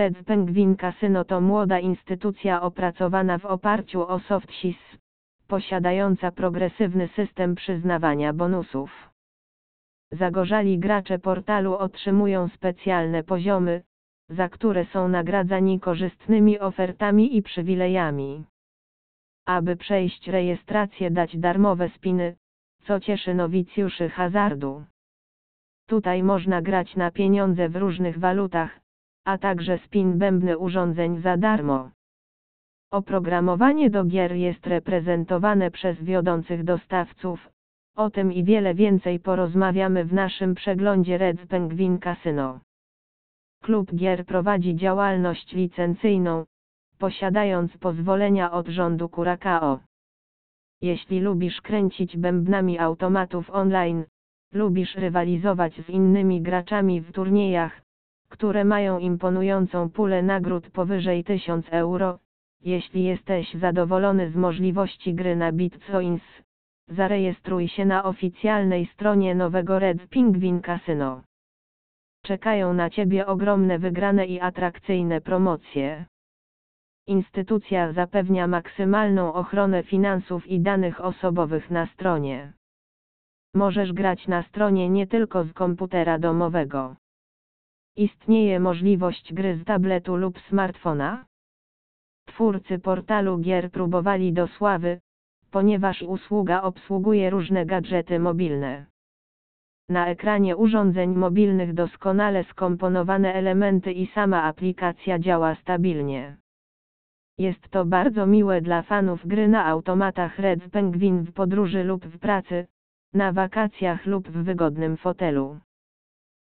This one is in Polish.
Red Penguin Casino to młoda instytucja opracowana w oparciu o SoftSys, posiadająca progresywny system przyznawania bonusów. Zagorzali gracze portalu otrzymują specjalne poziomy, za które są nagradzani korzystnymi ofertami i przywilejami. Aby przejść rejestrację dać darmowe spiny, co cieszy nowicjuszy hazardu. Tutaj można grać na pieniądze w różnych walutach, a także spin bębny urządzeń za darmo. Oprogramowanie do gier jest reprezentowane przez wiodących dostawców. O tym i wiele więcej porozmawiamy w naszym przeglądzie Red Penguin Casino. Klub Gier prowadzi działalność licencyjną, posiadając pozwolenia od rządu Curacao. Jeśli lubisz kręcić bębnami automatów online, lubisz rywalizować z innymi graczami w turniejach, które mają imponującą pulę nagród powyżej 1000 euro, jeśli jesteś zadowolony z możliwości gry na Bitcoins, zarejestruj się na oficjalnej stronie nowego Red Penguin Casino. Czekają na Ciebie ogromne wygrane i atrakcyjne promocje. Instytucja zapewnia maksymalną ochronę finansów i danych osobowych na stronie. Możesz grać na stronie nie tylko z komputera domowego. Istnieje możliwość gry z tabletu lub smartfona? Twórcy portalu gier próbowali do sławy, ponieważ usługa obsługuje różne gadżety mobilne. Na ekranie urządzeń mobilnych doskonale skomponowane elementy i sama aplikacja działa stabilnie. Jest to bardzo miłe dla fanów gry na automatach Red Penguin w podróży lub w pracy, na wakacjach lub w wygodnym fotelu.